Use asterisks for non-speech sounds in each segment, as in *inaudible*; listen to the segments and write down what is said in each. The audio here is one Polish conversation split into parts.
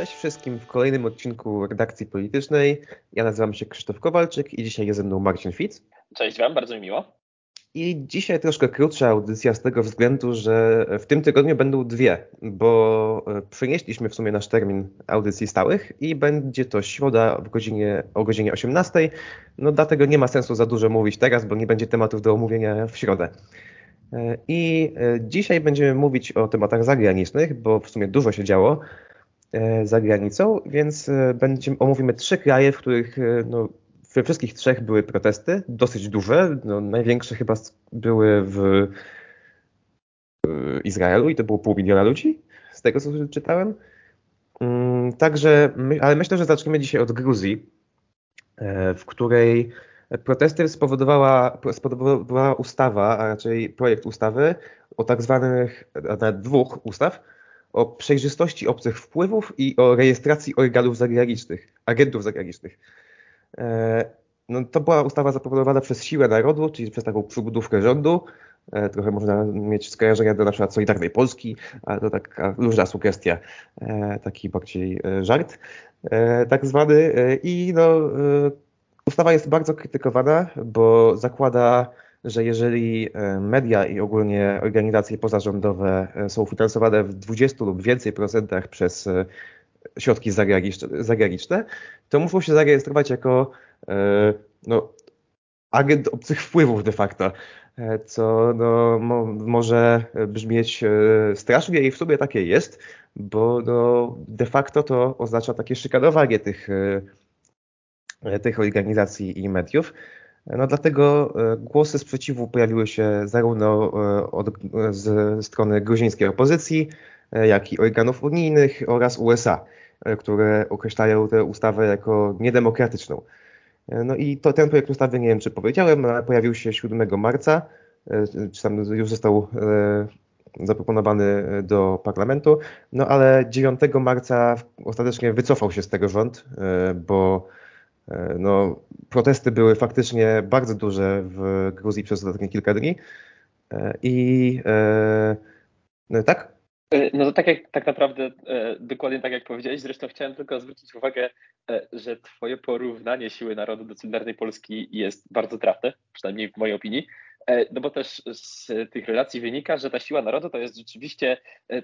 Cześć wszystkim w kolejnym odcinku redakcji politycznej. Ja nazywam się Krzysztof Kowalczyk i dzisiaj jest ze mną Marcin Fitz. Cześć Wam, bardzo mi miło. I dzisiaj troszkę krótsza audycja z tego względu, że w tym tygodniu będą dwie, bo e, przenieśliśmy w sumie nasz termin audycji stałych i będzie to środa w godzinie, o godzinie 18. No dlatego nie ma sensu za dużo mówić teraz, bo nie będzie tematów do omówienia w środę. E, I e, dzisiaj będziemy mówić o tematach zagranicznych, bo w sumie dużo się działo. E, za granicą, więc e, będziemy, omówimy trzy kraje, w których e, no, we wszystkich trzech były protesty, dosyć duże. No, największe chyba były w Izraelu i to było pół miliona ludzi, z tego co czytałem. Mm, także, ale myślę, że zaczniemy dzisiaj od Gruzji, w której protesty spowodowała, spowodowała ustawa, a raczej projekt ustawy o tak zwanych, dwóch ustaw, o przejrzystości obcych wpływów i o rejestracji organów zagranicznych, agentów zagranicznych. E, no, to była ustawa zaproponowana przez Siłę Narodu, czyli przez taką przybudówkę rządu. E, trochę można mieć skojarzenia do na przykład Solidarnej Polski, ale to taka różna sugestia, e, taki bardziej żart tak zwany. I no, ustawa jest bardzo krytykowana, bo zakłada że jeżeli e, media i ogólnie organizacje pozarządowe e, są finansowane w 20 lub więcej procentach przez e, środki zagraniczne, to muszą się zarejestrować jako no, agent obcych wpływów de facto, co no, mo, może brzmieć strasznie i w sumie takie jest, bo no, de facto to oznacza takie szykanowanie tych, tych organizacji i mediów. No dlatego e, głosy sprzeciwu pojawiły się zarówno e, od, ze strony gruzińskiej opozycji, e, jak i organów unijnych oraz USA, które określają tę ustawę jako niedemokratyczną. No i to, ten projekt ustawy, nie wiem czy powiedziałem, ale pojawił się 7 marca, czy tam już został zaproponowany do parlamentu, no ale 9 marca ostatecznie wycofał się z tego rząd, bo E, no, protesty były faktycznie bardzo duże w Gruzji przez ostatnie kilka dni. E, I e, no, tak? No to tak, jak, tak naprawdę, dokładnie tak jak powiedziałeś, zresztą chciałem tylko zwrócić uwagę, że twoje porównanie siły narodu do Solidarnej Polski jest bardzo trafne, przynajmniej w mojej opinii, no bo też z tych relacji wynika, że ta siła narodu to jest rzeczywiście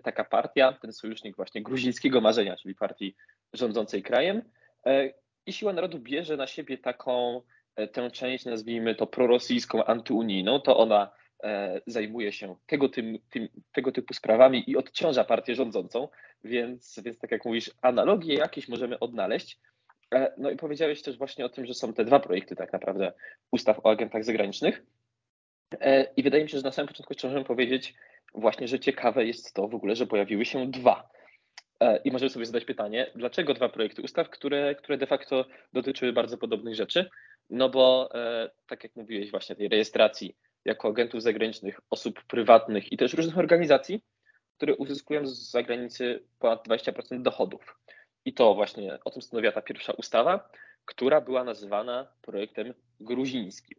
taka partia, ten sojusznik właśnie gruzińskiego marzenia, czyli partii rządzącej krajem, i Siła Narodu bierze na siebie taką e, tę część, nazwijmy to prorosyjską, antyunijną, to ona e, zajmuje się tego, tym, tym, tego typu sprawami i odciąża partię rządzącą, więc, więc tak jak mówisz, analogie jakieś możemy odnaleźć. E, no i powiedziałeś też właśnie o tym, że są te dwa projekty tak naprawdę ustaw o agentach zagranicznych. I wydaje mi się, że na samym początku możemy powiedzieć właśnie, że ciekawe jest to w ogóle, że pojawiły się dwa I możemy sobie zadać pytanie, dlaczego dwa projekty ustaw, które, które de facto dotyczyły bardzo podobnych rzeczy? No bo e, tak jak mówiłeś właśnie tej rejestracji jako agentów zagranicznych osób prywatnych i też różnych organizacji, które uzyskują z zagranicy ponad 20% dochodów. I to właśnie o tym stanowiła ta pierwsza ustawa, która była nazywana projektem gruzińskim.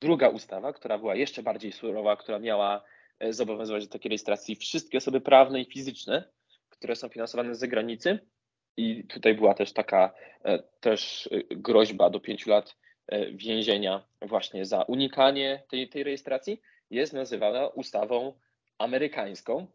Druga ustawa, która była jeszcze bardziej surowa, która miała e, zobowiązywać do takiej rejestracji wszystkie osoby prawne i fizyczne, które są finansowane z zagranicy. I tutaj była też taka e, też e, groźba do pięciu lat e, więzienia właśnie za unikanie tej, tej rejestracji, jest nazywana ustawą amerykańską.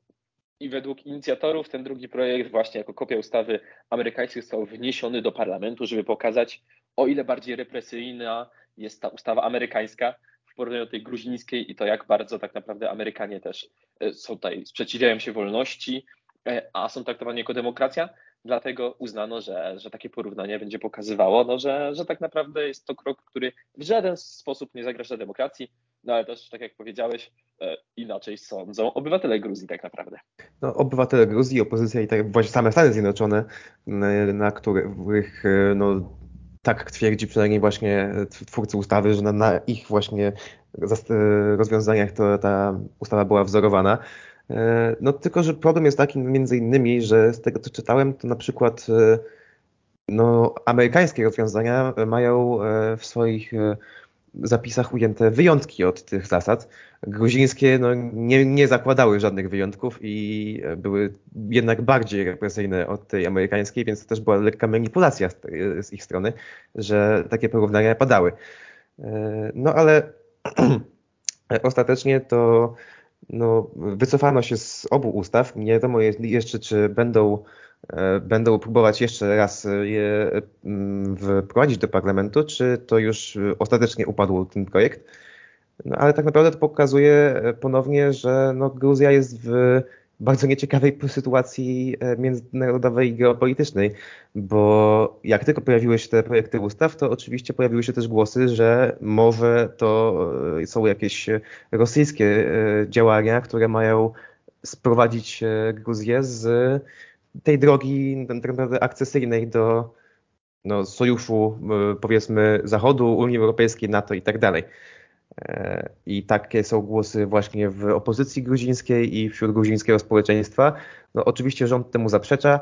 I według inicjatorów ten drugi projekt właśnie jako kopia ustawy amerykańskiej został wniesiony do parlamentu, żeby pokazać, o ile bardziej represyjna jest ta ustawa amerykańska w porównaniu do tej gruzińskiej i to jak bardzo tak naprawdę Amerykanie też są tutaj, sprzeciwiają się wolności, a są traktowani jako demokracja. Dlatego uznano, że, że takie porównanie będzie pokazywało, no, że, że tak naprawdę jest to krok, który w żaden sposób nie zagraża demokracji, no ale też, tak jak powiedziałeś, e, inaczej sądzą obywatele Gruzji tak naprawdę. No, obywatele Gruzji, opozycja i tak właśnie same Stany Zjednoczone, na których e, no, tak twierdzi przynajmniej właśnie twórcy ustawy, że na, na ich właśnie rozwiązaniach to ta ustawa była wzorowana. E, no tylko, że problem jest taki między innymi, że z tego co czytałem, to na przykład e, no, amerykańskie rozwiązania mają e, w swoich zapisach ujęte wyjątki od tych zasad. Gruzińskie no, nie, nie zakładały żadnych wyjątków i były jednak bardziej represyjne od tej amerykańskiej, więc to też była lekka manipulacja z, z ich strony, że takie porównania padały. No ale *clears throat* ostatecznie to no, wycofano się z obu ustaw. Nie wiadomo jeszcze, czy będą, e, będą próbować jeszcze raz je mm, wprowadzić do parlamentu, czy to już ostatecznie upadł ten projekt. No, ale tak naprawdę to pokazuje ponownie, że no, Gruzja jest w bardzo nieciekawej sytuacji e, międzynarodowej i geopolitycznej, bo jak tylko pojawiły się te projekty ustaw, to oczywiście pojawiły się też głosy, że może to e, są jakieś rosyjskie e, działania, które mają sprowadzić Gruzję z tej drogi tak naprawdę akcesyjnej do no, sojuszu powiedzmy Zachodu, Unii Europejskiej, NATO i tak dalej. I takie są głosy właśnie w opozycji gruzińskiej i wśród gruzińskiego społeczeństwa. No, oczywiście rząd temu zaprzecza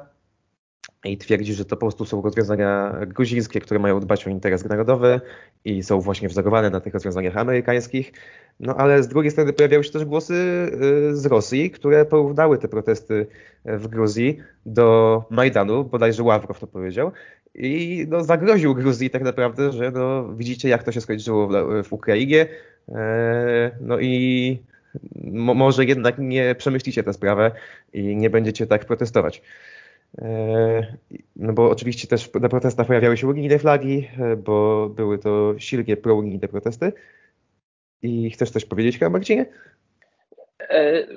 i twierdzi, że to po prostu są rozwiązania gruzińskie, które mają dbać o interes narodowy i są właśnie wzorowane na tych rozwiązaniach amerykańskich. No ale z drugiej strony pojawiały się też głosy y, z Rosji, które porównały te protesty w Gruzji do Majdanu, bodajże Ławrow to powiedział, i no, zagroził Gruzji tak naprawdę, że no, widzicie jak to się skończyło w, w Ukrainie, e, no i mo, może jednak nie przemyślicie tę sprawę i nie będziecie tak protestować. E, no bo oczywiście też na protestach pojawiały się unijne flagi, e, bo były to silnie prounijne protesty. I chcesz coś powiedzieć chyba, Marcinie? E,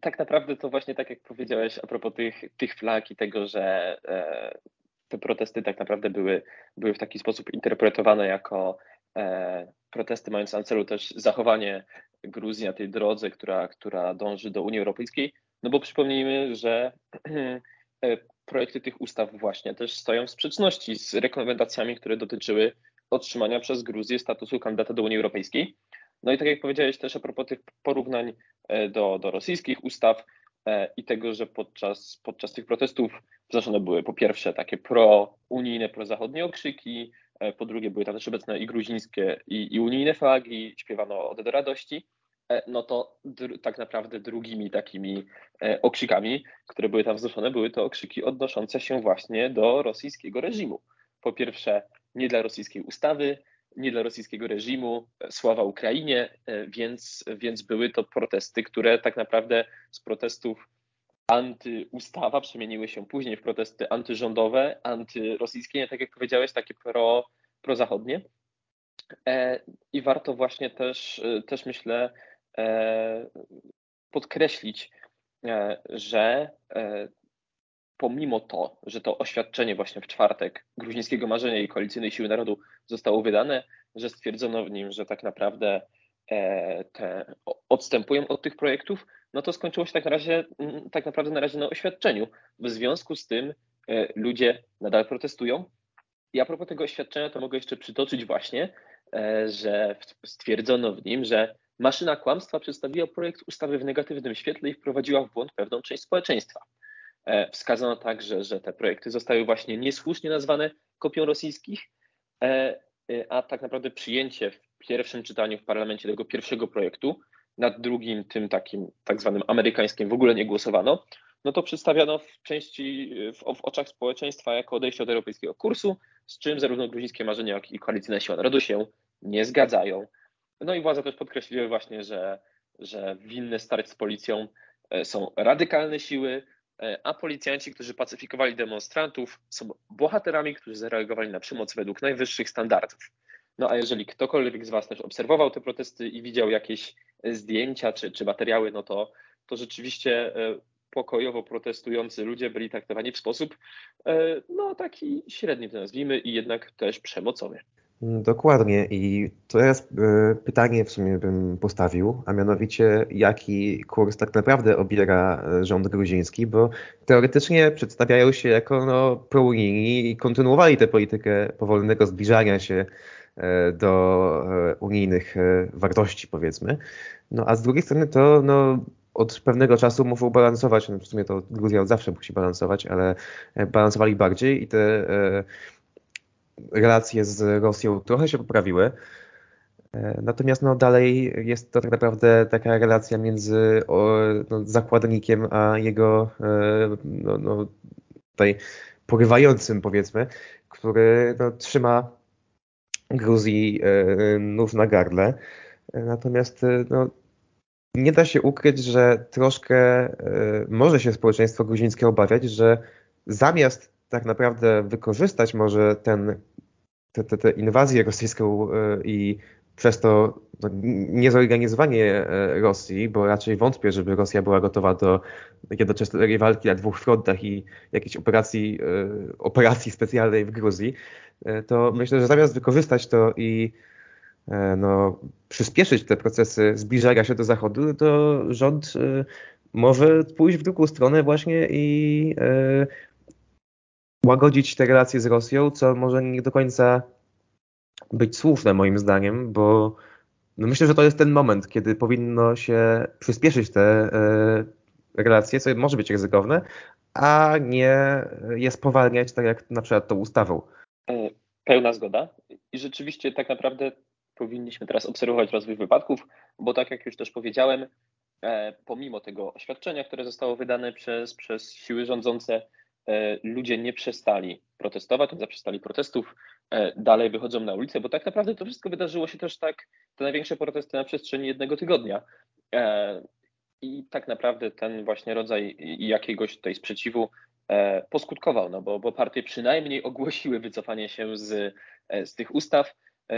tak naprawdę to właśnie tak jak powiedziałeś a propos tych, tych flag i tego, że e, te protesty tak naprawdę były, były w taki sposób interpretowane jako e, protesty mające na celu też zachowanie Gruzji na tej drodze, która, która dąży do Unii Europejskiej. No bo przypomnijmy, że *clears throat* e, projekty tych ustaw właśnie też stoją w sprzeczności z rekomendacjami, które dotyczyły otrzymania przez Gruzję statusu kandydata do Unii Europejskiej. No i tak jak powiedziałeś też a propos tych porównań e, do, do rosyjskich ustaw e, i tego, że podczas, podczas tych protestów wznoszone były po pierwsze takie pro-unijne, pro-zachodnie okrzyki, e, po drugie były tam też obecne i gruzińskie i, i unijne flagi, śpiewano ode do radości, no to tak naprawdę drugimi takimi okrzykami, które były tam wznoszone, były to okrzyki odnoszące się właśnie do rosyjskiego reżimu. Po pierwsze, nie dla rosyjskiej ustawy, nie dla rosyjskiego reżimu, sława Ukrainie, e, więc, więc były to protesty, które tak naprawdę z protestów antyustawa przemieniły się później w protesty antyrządowe, antyrosyjskie, tak jak powiedziałeś, takie pro, prozachodnie. E, I warto właśnie też, e, też myślę, podkreślić, że pomimo to, że to oświadczenie właśnie w czwartek gruzińskiego marzenia i koalicyjnej siły narodu zostało wydane, że stwierdzono w nim, że tak naprawdę e, te odstępują od tych projektów, no to skończyło się tak, na razie, mm, tak naprawdę na razie na oświadczeniu. W związku z tym e, ludzie nadal protestują. I a propos tego oświadczenia, to mogę jeszcze przytoczyć właśnie, e, że stwierdzono w nim, że maszyna kłamstwa przedstawiła projekt ustawy w negatywnym świetle i wprowadziła w błąd pewną część społeczeństwa. E, wskazano także, że te projekty zostały właśnie niesłusznie nazwane kopią rosyjskich, e, e, a tak naprawdę przyjęcie pierwszym czytaniu w parlamencie tego pierwszego projektu, nad drugim, tym takim tak zwanym amerykańskim w ogóle nie głosowano, no to przedstawiano w części, w, w oczach społeczeństwa jako odejście od europejskiego kursu, z czym zarówno gruzińskie marzenia, jak i koalicyjna siła narodu się nie zgadzają. No i władze też podkreśliły właśnie, że, że winne starć z policją są radykalne siły, E, a policjanci, którzy pacyfikowali demonstrantów, są bohaterami, którzy zareagowali na przemoc według najwyższych standardów. No a jeżeli ktokolwiek z Was też obserwował te protesty i widział jakieś zdjęcia czy, czy materiały, no to, to rzeczywiście e, pokojowo protestujący ludzie byli traktowani w sposób e, no taki średni to nazwijmy i jednak też przemocowy. Dokładnie i teraz e, pytanie w sumie bym postawił, a mianowicie jaki kurs tak naprawdę obiera e, rząd gruziński, bo teoretycznie przedstawiają się jako no, prounijni i kontynuowali tę politykę powolnego zbliżania się e, do unijnych wartości powiedzmy, no a z drugiej strony to no, od pewnego czasu muszą balansować, no w sumie to Gruzja od zawsze musi balansować, ale balansowali bardziej i te relacje z Rosją trochę się poprawiły. Natomiast no, dalej jest to tak naprawdę taka relacja między no, zakładnikiem a jego no, no, tutaj porywającym powiedzmy, który no, trzyma Gruzji nóż na gardle. Natomiast no, nie da się ukryć, że troszkę może się społeczeństwo gruzińskie obawiać, że zamiast tak naprawdę wykorzystać może ten, tę inwazję rosyjską i przez to no, niezorganizowanie e, Rosji, bo raczej wątpię, żeby Rosja była gotowa do jednoczesnej walki na dwóch frontach i jakiejś operacji, e, operacji specjalnej w Gruzji, e, to myślę, że zamiast wykorzystać to i no, przyspieszyć te procesy zbliżania się do Zachodu, to rząd może pójść w drugą stronę właśnie i łagodzić te relacje z Rosją, co może nie do końca być słuszne moim zdaniem, bo no myślę, że to jest ten moment, kiedy powinno się przyspieszyć te e, relacje, co może być ryzykowne, a nie je spowalniać, tak jak na przykład tą ustawą. E, pełna zgoda. I rzeczywiście tak naprawdę powinniśmy teraz obserwować rozwój wypadków, bo tak jak już też powiedziałem, e, pomimo tego oświadczenia, które zostało wydane przez, przez siły rządzące, ludzie nie przestali protestować, nie zaprzestali protestów, e, dalej wychodzą na ulicę, bo tak naprawdę to wszystko wydarzyło się też tak, te największe protesty na przestrzeni jednego tygodnia. E, I tak naprawdę ten właśnie rodzaj jakiegoś tutaj sprzeciwu poskutkował, no bo, bo partie przynajmniej ogłosiły wycofanie się z, z tych ustaw,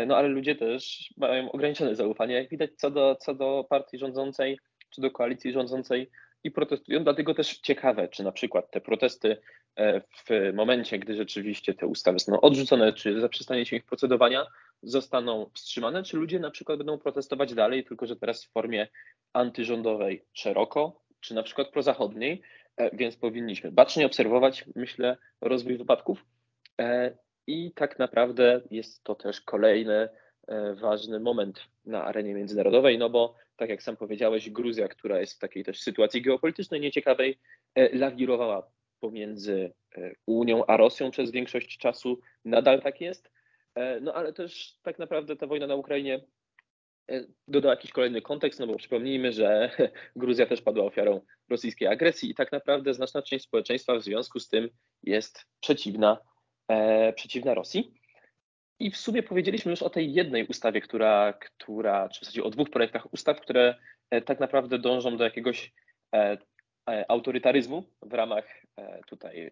no ale ludzie też mają ograniczone zaufanie, jak widać, co do, co do partii rządzącej, czy do koalicji rządzącej, i protestują. Dlatego też ciekawe, czy na przykład te protesty e, w momencie, gdy rzeczywiście te ustawy zostaną odrzucone, czy zaprzestanie się ich procedowania, zostaną wstrzymane, czy ludzie na przykład będą protestować dalej, tylko że teraz w formie antyrządowej szeroko, czy na przykład prozachodniej, e, więc powinniśmy bacznie obserwować, myślę, rozwój wypadków. E, I tak naprawdę jest to też kolejny ważny moment na arenie międzynarodowej, no bo tak jak sam powiedziałeś, Gruzja, która jest w takiej też sytuacji geopolitycznej nieciekawej, e, lawirowała pomiędzy e, Unią a Rosją przez większość czasu. Nadal tak jest. E, no ale też tak naprawdę ta wojna na Ukrainie dodała jakiś kolejny kontekst, no bo przypomnijmy, że *laughs* Gruzja też padła ofiarą rosyjskiej agresji i tak naprawdę znaczna część społeczeństwa w związku z tym jest przeciwna, przeciwna Rosji. I w sumie powiedzieliśmy już o tej jednej ustawie, która, która, czy w zasadzie o dwóch projektach ustaw, które e, tak naprawdę dążą do jakiegoś e, e, autorytaryzmu w ramach tutaj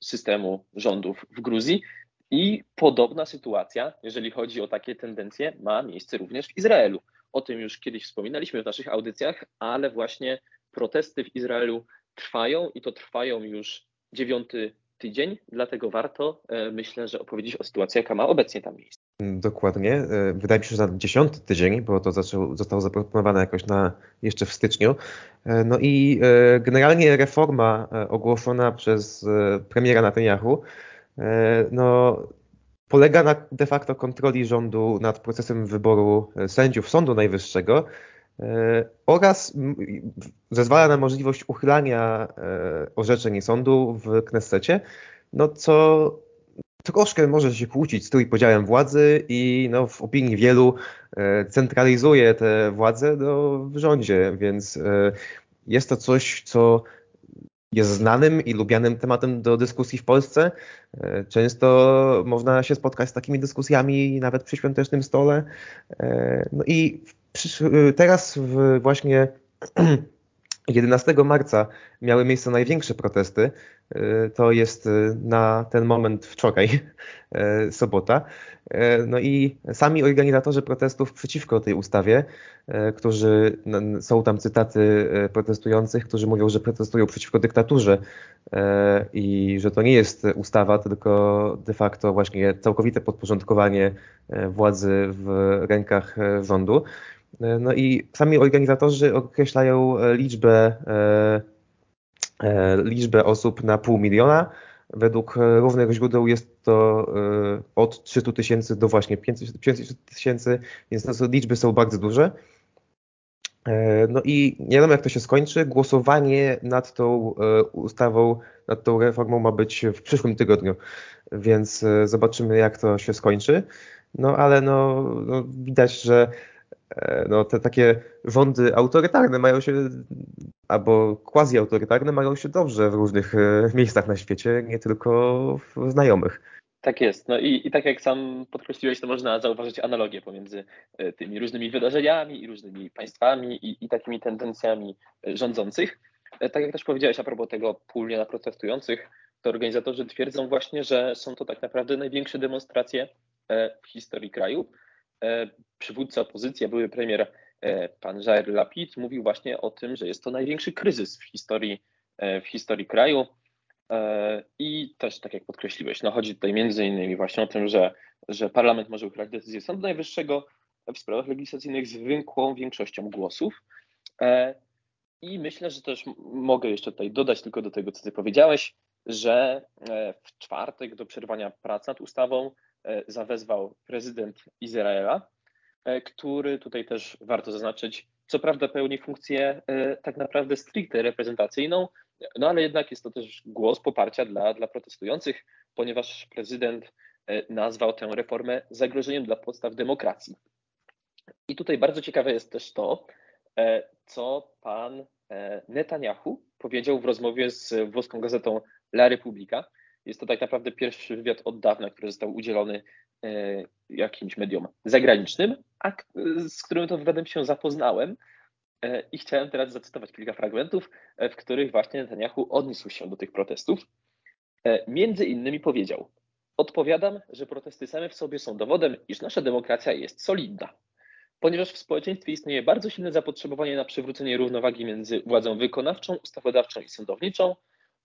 systemu rządów w Gruzji. I podobna sytuacja, jeżeli chodzi o takie tendencje, ma miejsce również w Izraelu. O tym już kiedyś wspominaliśmy w naszych audycjach, ale właśnie protesty w Izraelu trwają i to trwają już dziewiąty tydzień, dlatego warto, e, myślę, że opowiedzieć o sytuacji, jaka ma obecnie tam miejsce. Dokładnie. E, wydaje mi się, że na dziesiąty tydzień, bo to zaczął, zostało zaproponowane jakoś na jeszcze w styczniu. E, no i generalnie reforma ogłoszona przez premiera Netanyahu no, polega na de facto kontroli rządu nad procesem wyboru sędziów Sądu Najwyższego oraz zezwala na możliwość uchylania e, orzeczeń sądu w Knessecie, no co troszkę może się kłócić z trójpodziałem władzy i no, w opinii wielu e, centralizuje te władze no, w rządzie, więc e, jest to coś, co jest znanym i lubianym tematem do dyskusji w Polsce. Często można się spotkać z takimi dyskusjami nawet przy świątecznym stole. No i teraz właśnie *clears throat* 11 marca miały miejsce największe protesty. Y, to jest y, na ten moment wczoraj, *laughs* y, sobota. No i sami organizatorzy protestów przeciwko tej ustawie, którzy są tam cytaty protestujących, którzy mówią, że protestują przeciwko dyktaturze i że to nie jest ustawa, tylko de facto właśnie całkowite podporządkowanie władzy w rękach rządu. E, no i sami organizatorzy określają e, liczbę, e, liczbę osób na pół miliona. Według różnych źródeł jest to od 300 tysięcy do właśnie 500 tysięcy, więc no, liczby są bardzo duże. No i nie wiadomo jak to się skończy. Głosowanie nad tą ustawą, nad tą reformą ma być w przyszłym tygodniu, więc zobaczymy jak to się skończy. no ale no, no widać, że no, te takie rządy autorytarne mają się, albo quasi-autorytarne mają się dobrze w różnych e, miejscach na świecie, nie tylko w znajomych. Tak jest. No i, i tak jak sam podkreśliłeś, to można zauważyć analogię pomiędzy e, tymi różnymi wydarzeniami i różnymi państwami i, i takimi tendencjami rządzących. Tak jak też powiedziałeś a propos tego pólnie na protestujących, to organizatorzy twierdzą właśnie, że są to tak naprawdę największe demonstracje w historii kraju. Przywódca opozycji, były premier pan Jair Lapid mówił właśnie o tym, że jest to największy kryzys w historii, w historii kraju. I też, tak jak podkreśliłeś, no chodzi tutaj między innymi właśnie o tym, że, że parlament może uchylać decyzję Sądu Najwyższego w sprawach legislacyjnych zwykłą większością głosów. I myślę, że też mogę jeszcze tutaj dodać tylko do tego, co ty powiedziałeś, że e, w czwartek do przerwania prac nad ustawą e, zawezwał prezydent Izraela, e, który tutaj też warto zaznaczyć, co prawda pełni funkcję tak naprawdę stricte reprezentacyjną, no ale jednak jest to też głos poparcia dla, dla protestujących, ponieważ prezydent nazwał tę reformę zagrożeniem dla podstaw demokracji. I tutaj bardzo ciekawe jest też to, co pan Netanyahu powiedział w rozmowie z włoską gazetą La Repubblica. Jest to tak naprawdę pierwszy wywiad od dawna, który został udzielony e, jakimś mediom zagranicznym, a z którym to wywiadem się zapoznałem e, i chciałem teraz zacytować kilka fragmentów, e, w których właśnie Netanyahu odniósł się do tych protestów. Między innymi powiedział: Odpowiadam, że protesty same w sobie są dowodem, iż nasza demokracja jest solidna. Ponieważ w społeczeństwie istnieje bardzo silne zapotrzebowanie na przywrócenie równowagi między władzą wykonawczą, ustawodawczą i sądowniczą,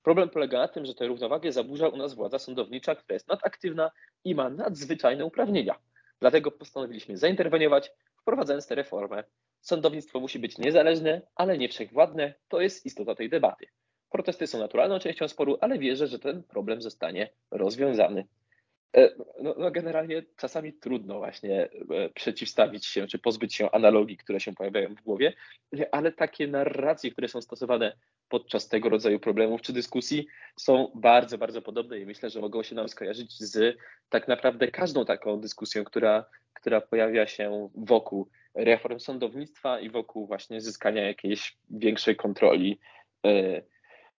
Problem polega na tym, że tę równowagę zaburza u nas władza sądownicza, która jest nadaktywna i ma nadzwyczajne uprawnienia. Dlatego postanowiliśmy zainterweniować, wprowadzając tę reformę. Sądownictwo musi być niezależne, ale nie wszechwładne. To jest istota tej debaty. Protesty są naturalną częścią sporu, ale wierzę, że ten problem zostanie rozwiązany. E, no, no, generalnie czasami trudno właśnie e, przeciwstawić się, czy pozbyć się analogii, które się pojawiają w głowie, ale takie narracje, które są stosowane podczas tego rodzaju problemów czy dyskusji są bardzo, bardzo podobne i myślę, że mogą się nam skojarzyć z tak naprawdę każdą taką dyskusją, która, która pojawia się wokół reform sądownictwa i wokół właśnie zyskania jakiejś większej kontroli e,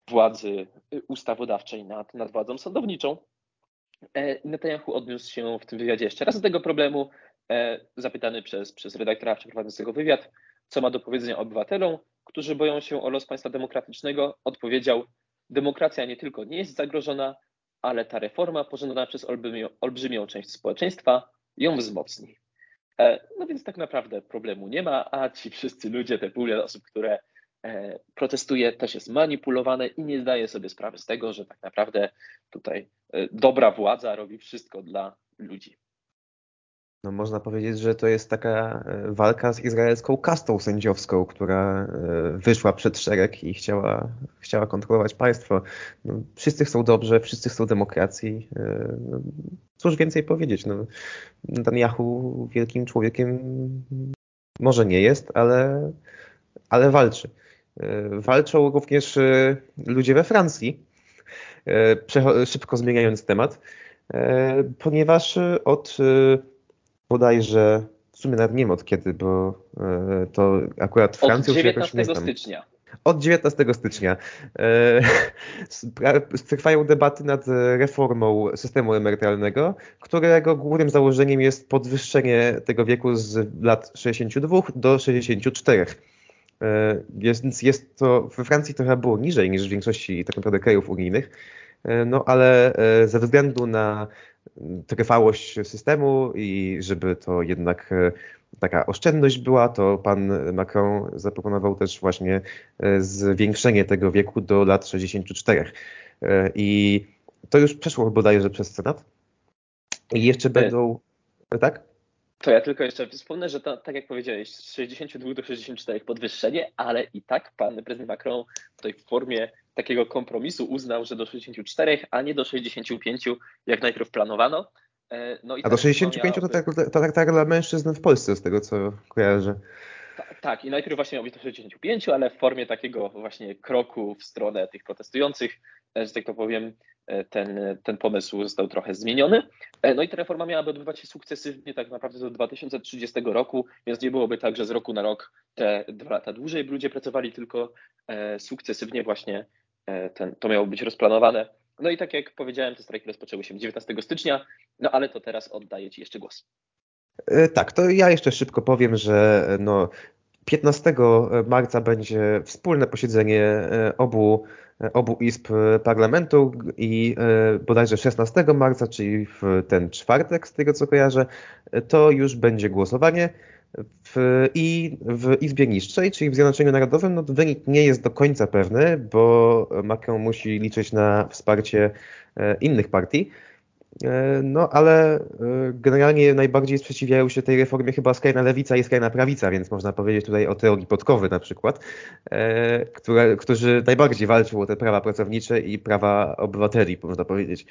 władzy ustawodawczej nad, nad władzą sądowniczą. E, Netanyahu odniósł się w tym wywiadzie jeszcze raz do tego problemu, e, zapytany przez, przez redaktora przeprowadzącego wywiad, co ma do powiedzenia obywatelom, którzy boją się o los państwa demokratycznego, odpowiedział: Demokracja nie tylko nie jest zagrożona, ale ta reforma pożądana przez olbrzymią, olbrzymią część społeczeństwa ją wzmocni. E, no więc tak naprawdę problemu nie ma, a ci wszyscy ludzie, te pół osób, które e, protestuje, też jest manipulowane i nie zdaje sobie sprawy z tego, że tak naprawdę tutaj e, dobra władza robi wszystko dla ludzi no można powiedzieć, że to jest taka e, walka z izraelską kastą sędziowską, która e, wyszła przed szereg i chciała, chciała kontrolować państwo. No, wszyscy chcą dobrze, wszyscy chcą demokracji. E, no, cóż więcej powiedzieć? No, Netanyahu wielkim człowiekiem może nie jest, ale, ale walczy. Walczą również ludzie we Francji, szybko zmieniając temat, ponieważ od bodajże, w sumie nawet nie wiem od kiedy, bo e, to akurat Francja Od 19 stycznia. Od 19 stycznia e, trwają debaty nad reformą systemu emerytalnego, którego głównym założeniem jest podwyższenie tego wieku z lat 62 do 64. E, więc jest to we Francji trochę było niżej niż w większości tak naprawdę krajów unijnych, no ale ze względu na trwałość systemu i żeby to jednak e, taka oszczędność była, to pan Macron zaproponował też właśnie e, zwiększenie tego wieku do lat 64. E, I to już przeszło bodajże przez Senat. I jeszcze będą, tak? To ja tylko jeszcze wspomnę, że to, tak jak powiedziałeś, z 62 do 64 podwyższenie, ale i tak pan prezydent Macron w tej formie takiego kompromisu uznał, że do 64, a nie do 65, jak najpierw planowano. E, no a do 65 to tak, to tak, tak dla mężczyzn w Polsce, z tego co kojarzę. Tak, tak, i najpierw właśnie miał być do 65, ale w formie takiego właśnie kroku w stronę tych protestujących, e, że tak to powiem, ten, ten pomysł został trochę zmieniony. No i ta reforma miałaby odbywać się sukcesywnie tak naprawdę do 2030 roku, więc nie byłoby tak, że z roku na rok te dwa lata dłużej ludzie pracowali, tylko sukcesywnie właśnie ten, to miało być rozplanowane. No i tak jak powiedziałem, te strajki rozpoczęły się 19 stycznia, no ale to teraz oddaję Ci jeszcze głos. E, tak, to ja jeszcze szybko powiem, że e, no, 15 marca będzie wspólne posiedzenie e, obu, obu izb parlamentu i bodajże 16 marca, czyli w ten czwartek, z tego co kojarzę, to już będzie głosowanie. W, I w Izbie Niższej, czyli w Zjednoczeniu Narodowym, no, wynik nie jest do końca pewny, bo Macron musi liczyć na wsparcie innych partii. E, no, ale e, generalnie najbardziej sprzeciwiają się tej reformie chyba skrajna lewica i skrajna prawica, więc można powiedzieć tutaj o teorii Podkowy na przykład, e, które, którzy najbardziej walczą o te prawa pracownicze i prawa obywateli, można powiedzieć.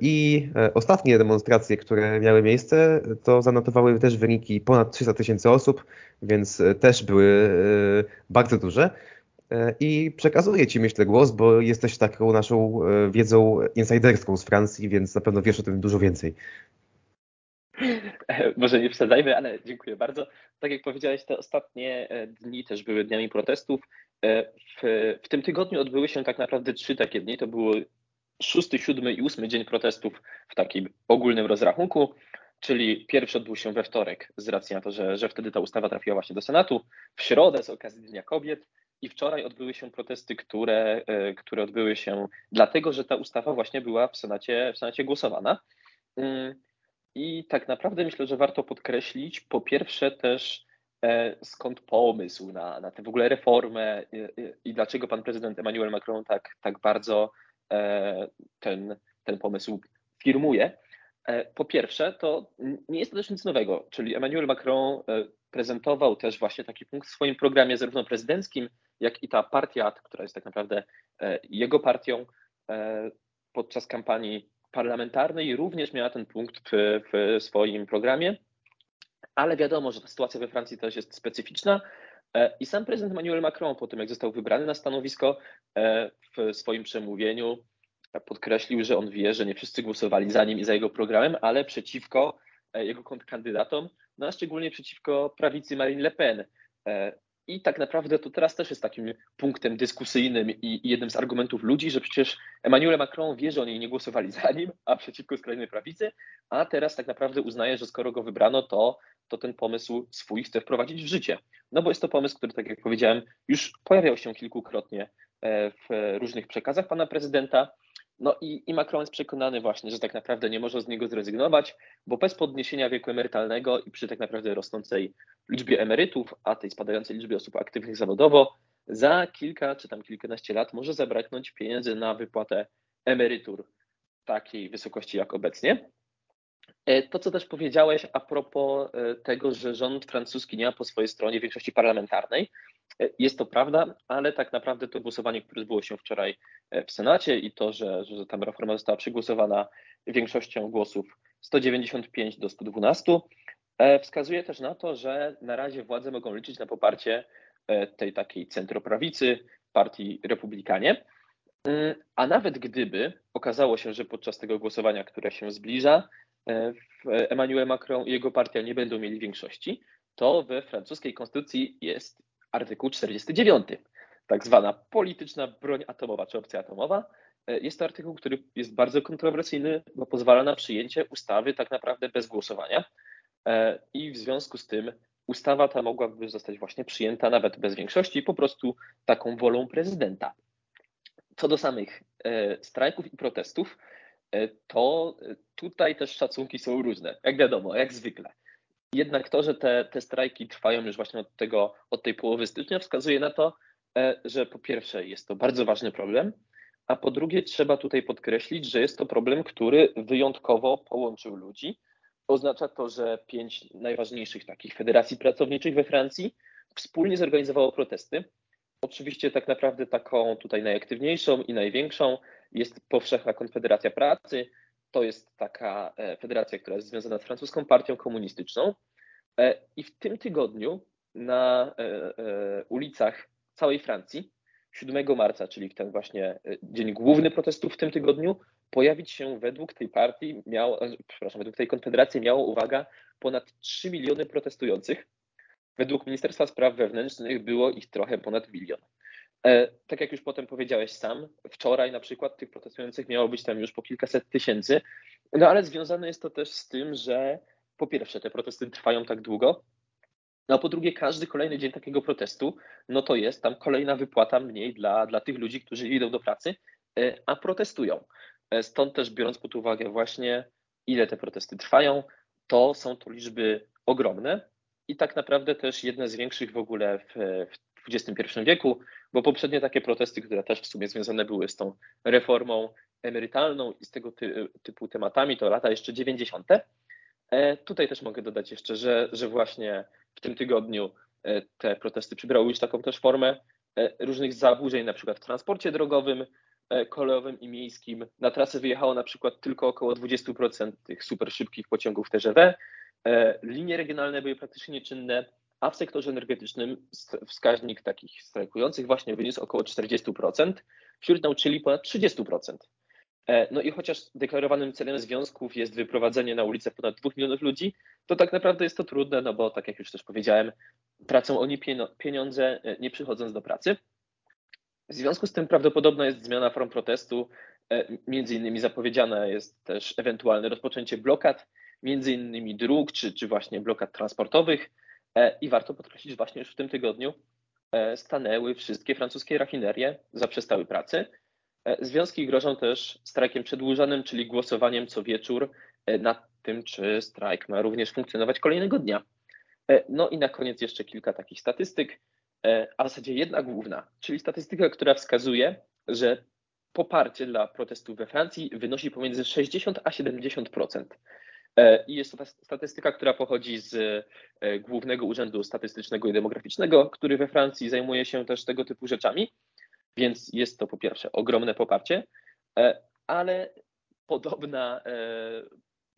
I ostatnie demonstracje, które miały miejsce, to zanotowały też wyniki ponad 300 tysięcy osób, więc też były bardzo duże. E, i przekazuję Ci, myślę, głos, bo jesteś taką naszą e, wiedzą insiderską z Francji, więc na pewno wiesz o tym dużo więcej. *laughs* Może nie przesadzajmy, ale dziękuję bardzo. Tak jak powiedziałeś, te ostatnie e, dni też były dniami protestów. W, w tym tygodniu odbyły się tak naprawdę trzy takie dni. To było szósty, siódmy i ósmy dzień protestów w takim ogólnym rozrachunku, czyli pierwszy odbył się we wtorek z racji na to, że, że wtedy ta ustawa trafiła właśnie do Senatu, w środę z okazji Dnia Kobiet, i wczoraj odbyły się protesty, które, e, które odbyły się dlatego, że ta ustawa właśnie była w Senacie, w Senacie głosowana. Mm, I tak naprawdę myślę, że warto podkreślić po pierwsze też e, skąd pomysł na, na tę w ogóle reformę i, i dlaczego pan prezydent Emmanuel Macron tak, tak bardzo e, ten, ten pomysł firmuje. Po pierwsze, to nie jest to też nic nowego, czyli Emmanuel Macron prezentował też właśnie taki punkt w swoim programie zarówno prezydenckim, jak i ta partia, która jest tak naprawdę e, jego partią e, podczas kampanii parlamentarnej, również miała ten punkt w, w swoim programie. Ale wiadomo, że ta sytuacja we Francji też jest specyficzna. E, I sam prezydent Emmanuel Macron, po tym jak został wybrany na stanowisko, w swoim przemówieniu podkreślił, że on wie, że nie wszyscy głosowali za nim i za jego programem, ale przeciwko jego kontrkandydatom, no a szczególnie przeciwko prawicy Marine Le Pen. I tak naprawdę to teraz też jest takim punktem dyskusyjnym i, jednym z argumentów ludzi, że przecież Emmanuel Macron wie, że oni nie głosowali za nim, a przeciwko skrajnej prawicy, a teraz tak naprawdę uznaje, że skoro go wybrano, to, to ten pomysł swój chce wprowadzić w życie. No bo jest to pomysł, który, tak jak powiedziałem, już pojawiał się kilkukrotnie e, w różnych przekazach pana prezydenta. No i, i Macron jest przekonany właśnie, że tak naprawdę nie może z niego zrezygnować, bo bez podniesienia wieku emerytalnego i przy tak naprawdę rosnącej liczbie emerytów, a tej spadającej liczbie osób aktywnych zawodowo, za kilka czy tam kilkanaście lat może zabraknąć pieniędzy na wypłatę emerytur takiej wysokości jak obecnie. E, to, co też powiedziałeś a propos e, tego, że rząd francuski nie ma po swojej stronie większości parlamentarnej, e, jest to prawda, ale tak naprawdę to głosowanie, które odbyło się wczoraj w Senacie i to, że, że ta reforma została przegłosowana większością głosów 195 do 112, wskazuje też na to, że na razie władze mogą liczyć na poparcie tej takiej centroprawicy, partii Republikanie. A nawet gdyby okazało się, że podczas tego głosowania, które się zbliża, E, Emmanuel Macron i jego partia nie będą mieli większości, to we francuskiej konstytucji jest artykuł 49, tak zwana polityczna broń atomowa czy opcja atomowa. E, jest to artykuł, który jest bardzo kontrowersyjny, bo pozwala na przyjęcie ustawy tak naprawdę bez głosowania. E, I w związku z tym ustawa ta mogłaby zostać właśnie przyjęta nawet bez większości, po prostu taką wolą prezydenta. Co do samych strajków i protestów, E, to tutaj też szacunki są różne, jak wiadomo, jak zwykle. Jednak to, że te, te strajki trwają już właśnie od, tego, od tej połowy stycznia, wskazuje na to, e, że po pierwsze jest to bardzo ważny problem, a po drugie trzeba tutaj podkreślić, że jest to problem, który wyjątkowo połączył ludzi. Oznacza to, że pięć najważniejszych takich federacji pracowniczych we Francji wspólnie zorganizowało protesty. Oczywiście tak naprawdę taką tutaj najaktywniejszą i największą jest Powszechna Konfederacja Pracy. To jest taka e, federacja, która jest związana z francuską partią komunistyczną. E, I w tym tygodniu na e, ulicach całej Francji 7 marca, czyli w ten właśnie dzień główny protestów w tym tygodniu, pojawić się według tej partii, miał, przepraszam, według tej konfederacji miało, uwaga, ponad 3 miliony protestujących. Według Ministerstwa Spraw Wewnętrznych było ich trochę ponad milion. E, tak jak już potem powiedziałeś sam, wczoraj na przykład tych protestujących miało być tam już po kilkaset tysięcy, no ale związane jest to też z tym, że po pierwsze te protesty trwają tak długo, no a po drugie każdy kolejny dzień takiego protestu, no to jest tam kolejna wypłata mniej dla, dla tych ludzi, którzy idą do pracy, e, a protestują. E, stąd też biorąc pod uwagę właśnie ile te protesty trwają, to są to liczby ogromne i tak naprawdę też jedne z większych w ogóle w, w XXI wieku, bo poprzednie takie protesty, które też w sumie związane były z tą reformą emerytalną i z tego ty, typu tematami, to lata jeszcze 90. E, tutaj też mogę dodać jeszcze, że, że właśnie w tym tygodniu e, te protesty przybrały już taką też formę e, różnych zaburzeń, na przykład w transporcie drogowym, kolejowym i miejskim. Na trasę wyjechało na przykład tylko około 20% tych super szybkich pociągów TGV. Linie regionalne były praktycznie nieczynne, a w sektorze energetycznym wskaźnik takich strajkujących właśnie wyniósł około 40%, wśród nauczycieli ponad 30%. E, no i chociaż deklarowanym celem związków jest wyprowadzenie na ulicę ponad 2 milionów ludzi, to tak naprawdę jest to trudne, no bo tak jak już też powiedziałem, tracą oni pieniądze e, nie przychodząc do pracy. W związku z tym prawdopodobna jest zmiana form protestu. E, między innymi zapowiedziane jest też ewentualne rozpoczęcie blokad, między innymi dróg czy, czy właśnie blokad transportowych. I warto podkreślić, że właśnie już w tym tygodniu stanęły wszystkie francuskie rafinerie, zaprzestały pracy związki grożą też strajkiem przedłużanym, czyli głosowaniem co wieczór e, nad tym, czy strajk ma również funkcjonować kolejnego dnia. E, no i na koniec jeszcze kilka takich statystyk, a w zasadzie jedna główna, czyli statystyka, która wskazuje, że poparcie dla protestów we Francji wynosi pomiędzy 60 a 70%. I jest to ta statystyka, która pochodzi z Głównego Urzędu Statystycznego i Demograficznego, który we Francji zajmuje się też tego typu rzeczami. Więc jest to po pierwsze ogromne poparcie, e, ale podobna e,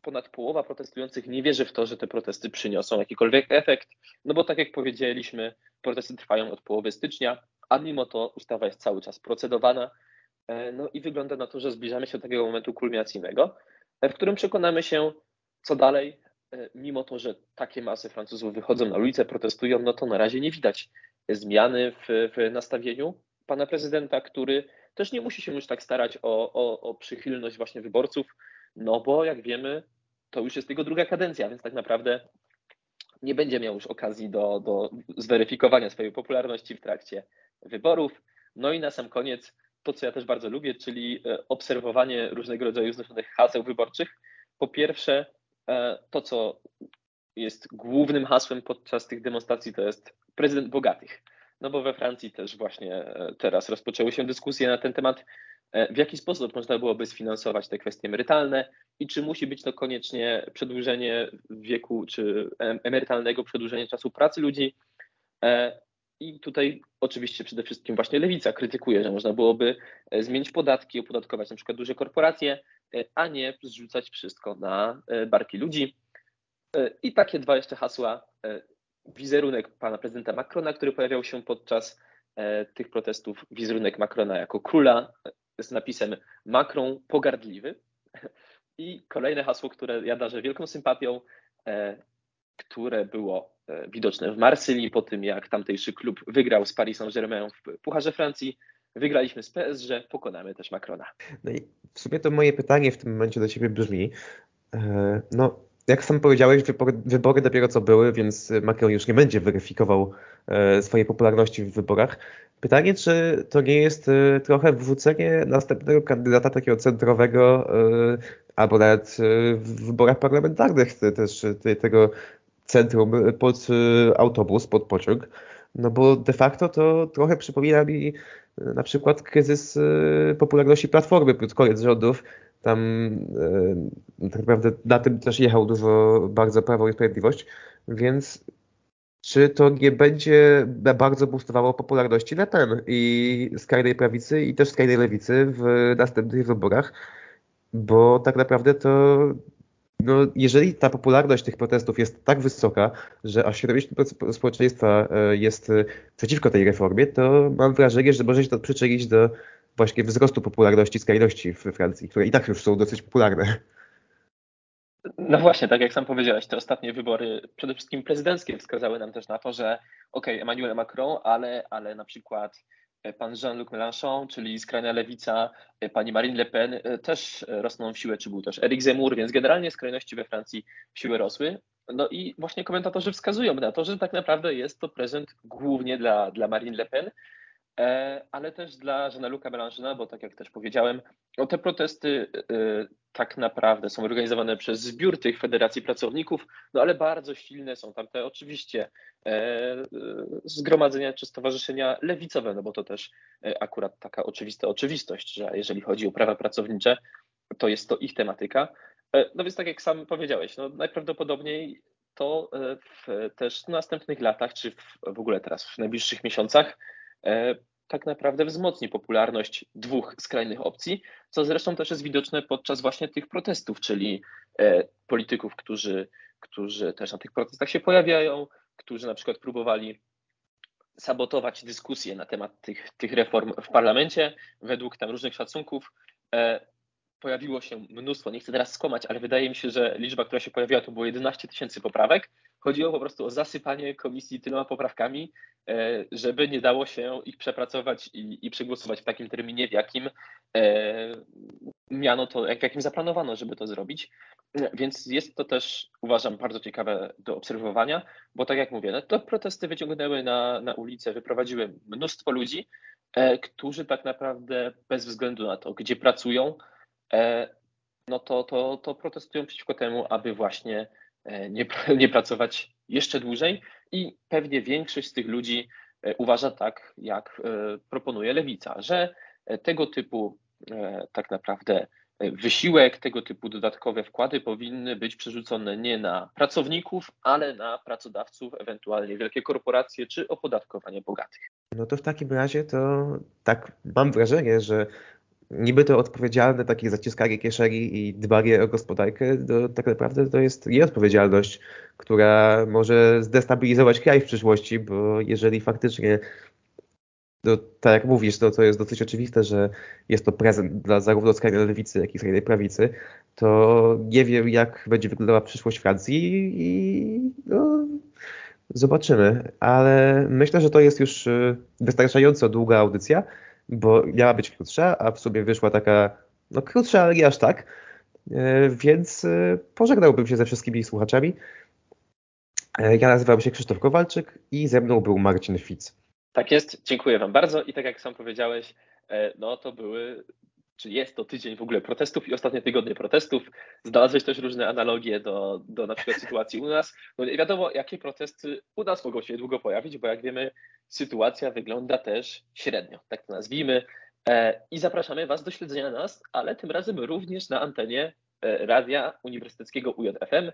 ponad połowa protestujących nie wierzy w to, że te protesty przyniosą jakikolwiek efekt, no bo tak jak powiedzieliśmy, protesty trwają od połowy stycznia, a mimo to ustawa jest cały czas procedowana. E, no i wygląda na to, że zbliżamy się do takiego momentu kulminacyjnego, w którym przekonamy się, co dalej, mimo to, że takie masy Francuzów wychodzą na ulicę, protestują, no to na razie nie widać zmiany w, w nastawieniu pana prezydenta, który też nie musi się już tak starać o, o, o przychylność właśnie wyborców, no bo jak wiemy, to już jest jego druga kadencja, więc tak naprawdę nie będzie miał już okazji do, do zweryfikowania swojej popularności w trakcie wyborów. No i na sam koniec to, co ja też bardzo lubię, czyli e, obserwowanie różnego rodzaju znoszonych haseł wyborczych. Po pierwsze, e, to, co jest głównym hasłem podczas tych demonstracji, to jest prezydent bogatych no bo we Francji też właśnie e, teraz rozpoczęły się dyskusje na ten temat, e, w jaki sposób można byłoby sfinansować te kwestie emerytalne i czy musi być to koniecznie przedłużenie wieku czy emerytalnego, przedłużenie czasu pracy ludzi. E, I tutaj oczywiście przede wszystkim właśnie lewica krytykuje, że można byłoby zmienić podatki, opodatkować na przykład duże korporacje, a nie zrzucać wszystko na barki ludzi. I takie dwa jeszcze hasła wizerunek pana prezydenta Macrona, który pojawiał się podczas e, tych protestów, wizerunek Macrona jako króla e, z napisem Macron pogardliwy. I kolejne hasło, które ja darzę wielką sympatią, e, które było widoczne w Marsylii po tym, jak tamtejszy klub wygrał z Paris Saint-Germain w Pucharze Francji. Wygraliśmy z PSG, pokonamy też Macrona. No i w sumie to moje pytanie w tym momencie do ciebie brzmi, no jak sam powiedziałeś, wybory, dopiero co były, więc Macron już nie będzie weryfikował e, swojej popularności w wyborach. Pytanie, czy to nie jest e, trochę wrzucenie następnego kandydata takiego centrowego, e, albo nawet w wyborach parlamentarnych też tego centrum pod autobus, pod pociąg, no bo de facto to trochę przypomina mi na przykład kryzys popularności Platformy pod koniec rządów, tam e, tak naprawdę na tym też jechał dużo bardzo Prawo i Sprawiedliwość, więc czy to nie będzie bardzo boostowało popularności Le Pen i skrajnej prawicy i też skrajnej lewicy w następnych wyborach, bo tak naprawdę to no, jeżeli ta popularność tych protestów jest tak wysoka, że aż 70% społeczeństwa e, jest przeciwko tej reformie, to mam wrażenie, że może się to przyczynić do właśnie wzrostu popularności skrajności w Francji, które i tak już są dosyć popularne. No właśnie, tak jak sam powiedziałeś, te ostatnie wybory, przede wszystkim prezydenckie, wskazały nam też na to, że okej, okay, Emmanuel Macron, ale, ale na przykład e, pan Jean-Luc Mélenchon, czyli skrajna lewica, e, pani Marine Le Pen e, też rosną w siłę, czy był też Eric Zemmour, więc generalnie skrajności we Francji w siłę rosły. No i właśnie komentatorzy wskazują na to, że tak naprawdę jest to prezent głównie dla, dla Marine Le Pen, ale też dla Jeana-Luca bo tak jak też powiedziałem, no te protesty e, tak naprawdę są organizowane przez zbiór tych federacji pracowników, no ale bardzo silne są tam te oczywiście e, zgromadzenia czy stowarzyszenia lewicowe, no bo to też akurat taka oczywista oczywistość, że jeżeli chodzi o prawa pracownicze, to jest to ich tematyka. No więc tak jak sam powiedziałeś, no najprawdopodobniej to w też następnych latach, czy w, w ogóle teraz w najbliższych miesiącach tak naprawdę wzmocni popularność dwóch skrajnych opcji, co zresztą też jest widoczne podczas właśnie tych protestów, czyli e, polityków, którzy, którzy też na tych protestach się pojawiają, którzy na przykład próbowali sabotować dyskusję na temat tych, tych reform w parlamencie. Według tam różnych szacunków e, pojawiło się mnóstwo, nie chcę teraz skłamać, ale wydaje mi się, że liczba, która się pojawiła, to było 11 tysięcy poprawek. Chodziło po prostu o zasypanie komisji tyloma poprawkami, e, żeby nie dało się ich przepracować i, i przegłosować w takim terminie, w jakim e, miano to, w jakim zaplanowano, żeby to zrobić. Więc jest to też, uważam, bardzo ciekawe do obserwowania, bo tak jak mówię, no to protesty wyciągnęły na, na ulicę, wyprowadziły mnóstwo ludzi, e, którzy tak naprawdę bez względu na to, gdzie pracują, E, no to, to, to protestują przeciwko temu, aby właśnie e, nie, *laughs* nie pracować jeszcze dłużej i pewnie większość z tych ludzi e, uważa tak, jak proponuje lewica, że tego typu tak naprawdę wysiłek, tego typu dodatkowe wkłady powinny być przerzucone nie na pracowników, ale na pracodawców, ewentualnie wielkie korporacje czy opodatkowanie bogatych. No to w takim razie to tak mam wrażenie, że niby to odpowiedzialne takie zaciskanie kieszeni i dbanie o gospodarkę, to tak naprawdę to jest jej odpowiedzialność, która może zdestabilizować kraj w przyszłości, bo jeżeli faktycznie to, tak jak mówisz, to, to jest dosyć oczywiste, że jest to prezent dla zarówno skrajnej lewicy, jak i skrajnej prawicy, to nie wiem, jak będzie wyglądała przyszłość Francji i no, zobaczymy. Ale myślę, że to jest już y, wystarczająco długa audycja bo miała być krótsza, a w sobie wyszła taka, no krótsza, ale nie aż tak. E, więc e, pożegnałbym się ze wszystkimi słuchaczami. E, ja nazywam się Krzysztof Kowalczyk i ze mną był Marcin Fitz. Tak jest, dziękuję Wam bardzo i tak jak sam powiedziałeś, no to były, czy jest to tydzień w ogóle protestów i ostatnie tygodnie protestów. Znalazłeś też różne analogie do, do na przykład sytuacji u nas. No nie wiadomo, jakie protesty u nas mogą się długo pojawić, bo jak wiemy, sytuacja wygląda też średnio, tak to nazwijmy. E, I zapraszamy Was do śledzenia nas, ale tym razem również na antenie e, Radia Uniwersyteckiego UJFM,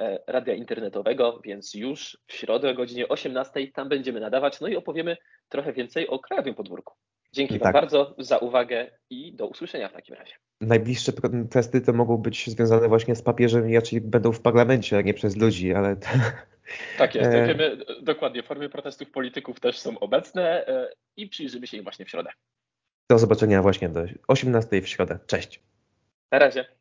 e, radia internetowego, więc już w środę o godzinie 18 tam będziemy nadawać, no i opowiemy trochę więcej o Krajowym Podwórku. Dzięki tak. Wam bardzo za uwagę i do usłyszenia w takim razie. Najbliższe protesty to mogą być związane właśnie z papieżem i raczej będą w parlamencie, a nie przez ludzi, ale tak jest. E... Wiemy dokładnie, formy protestów polityków też są obecne e, i przyjrzymy się im właśnie w środę. Do zobaczenia właśnie do 18 w środę. Cześć. Na razie.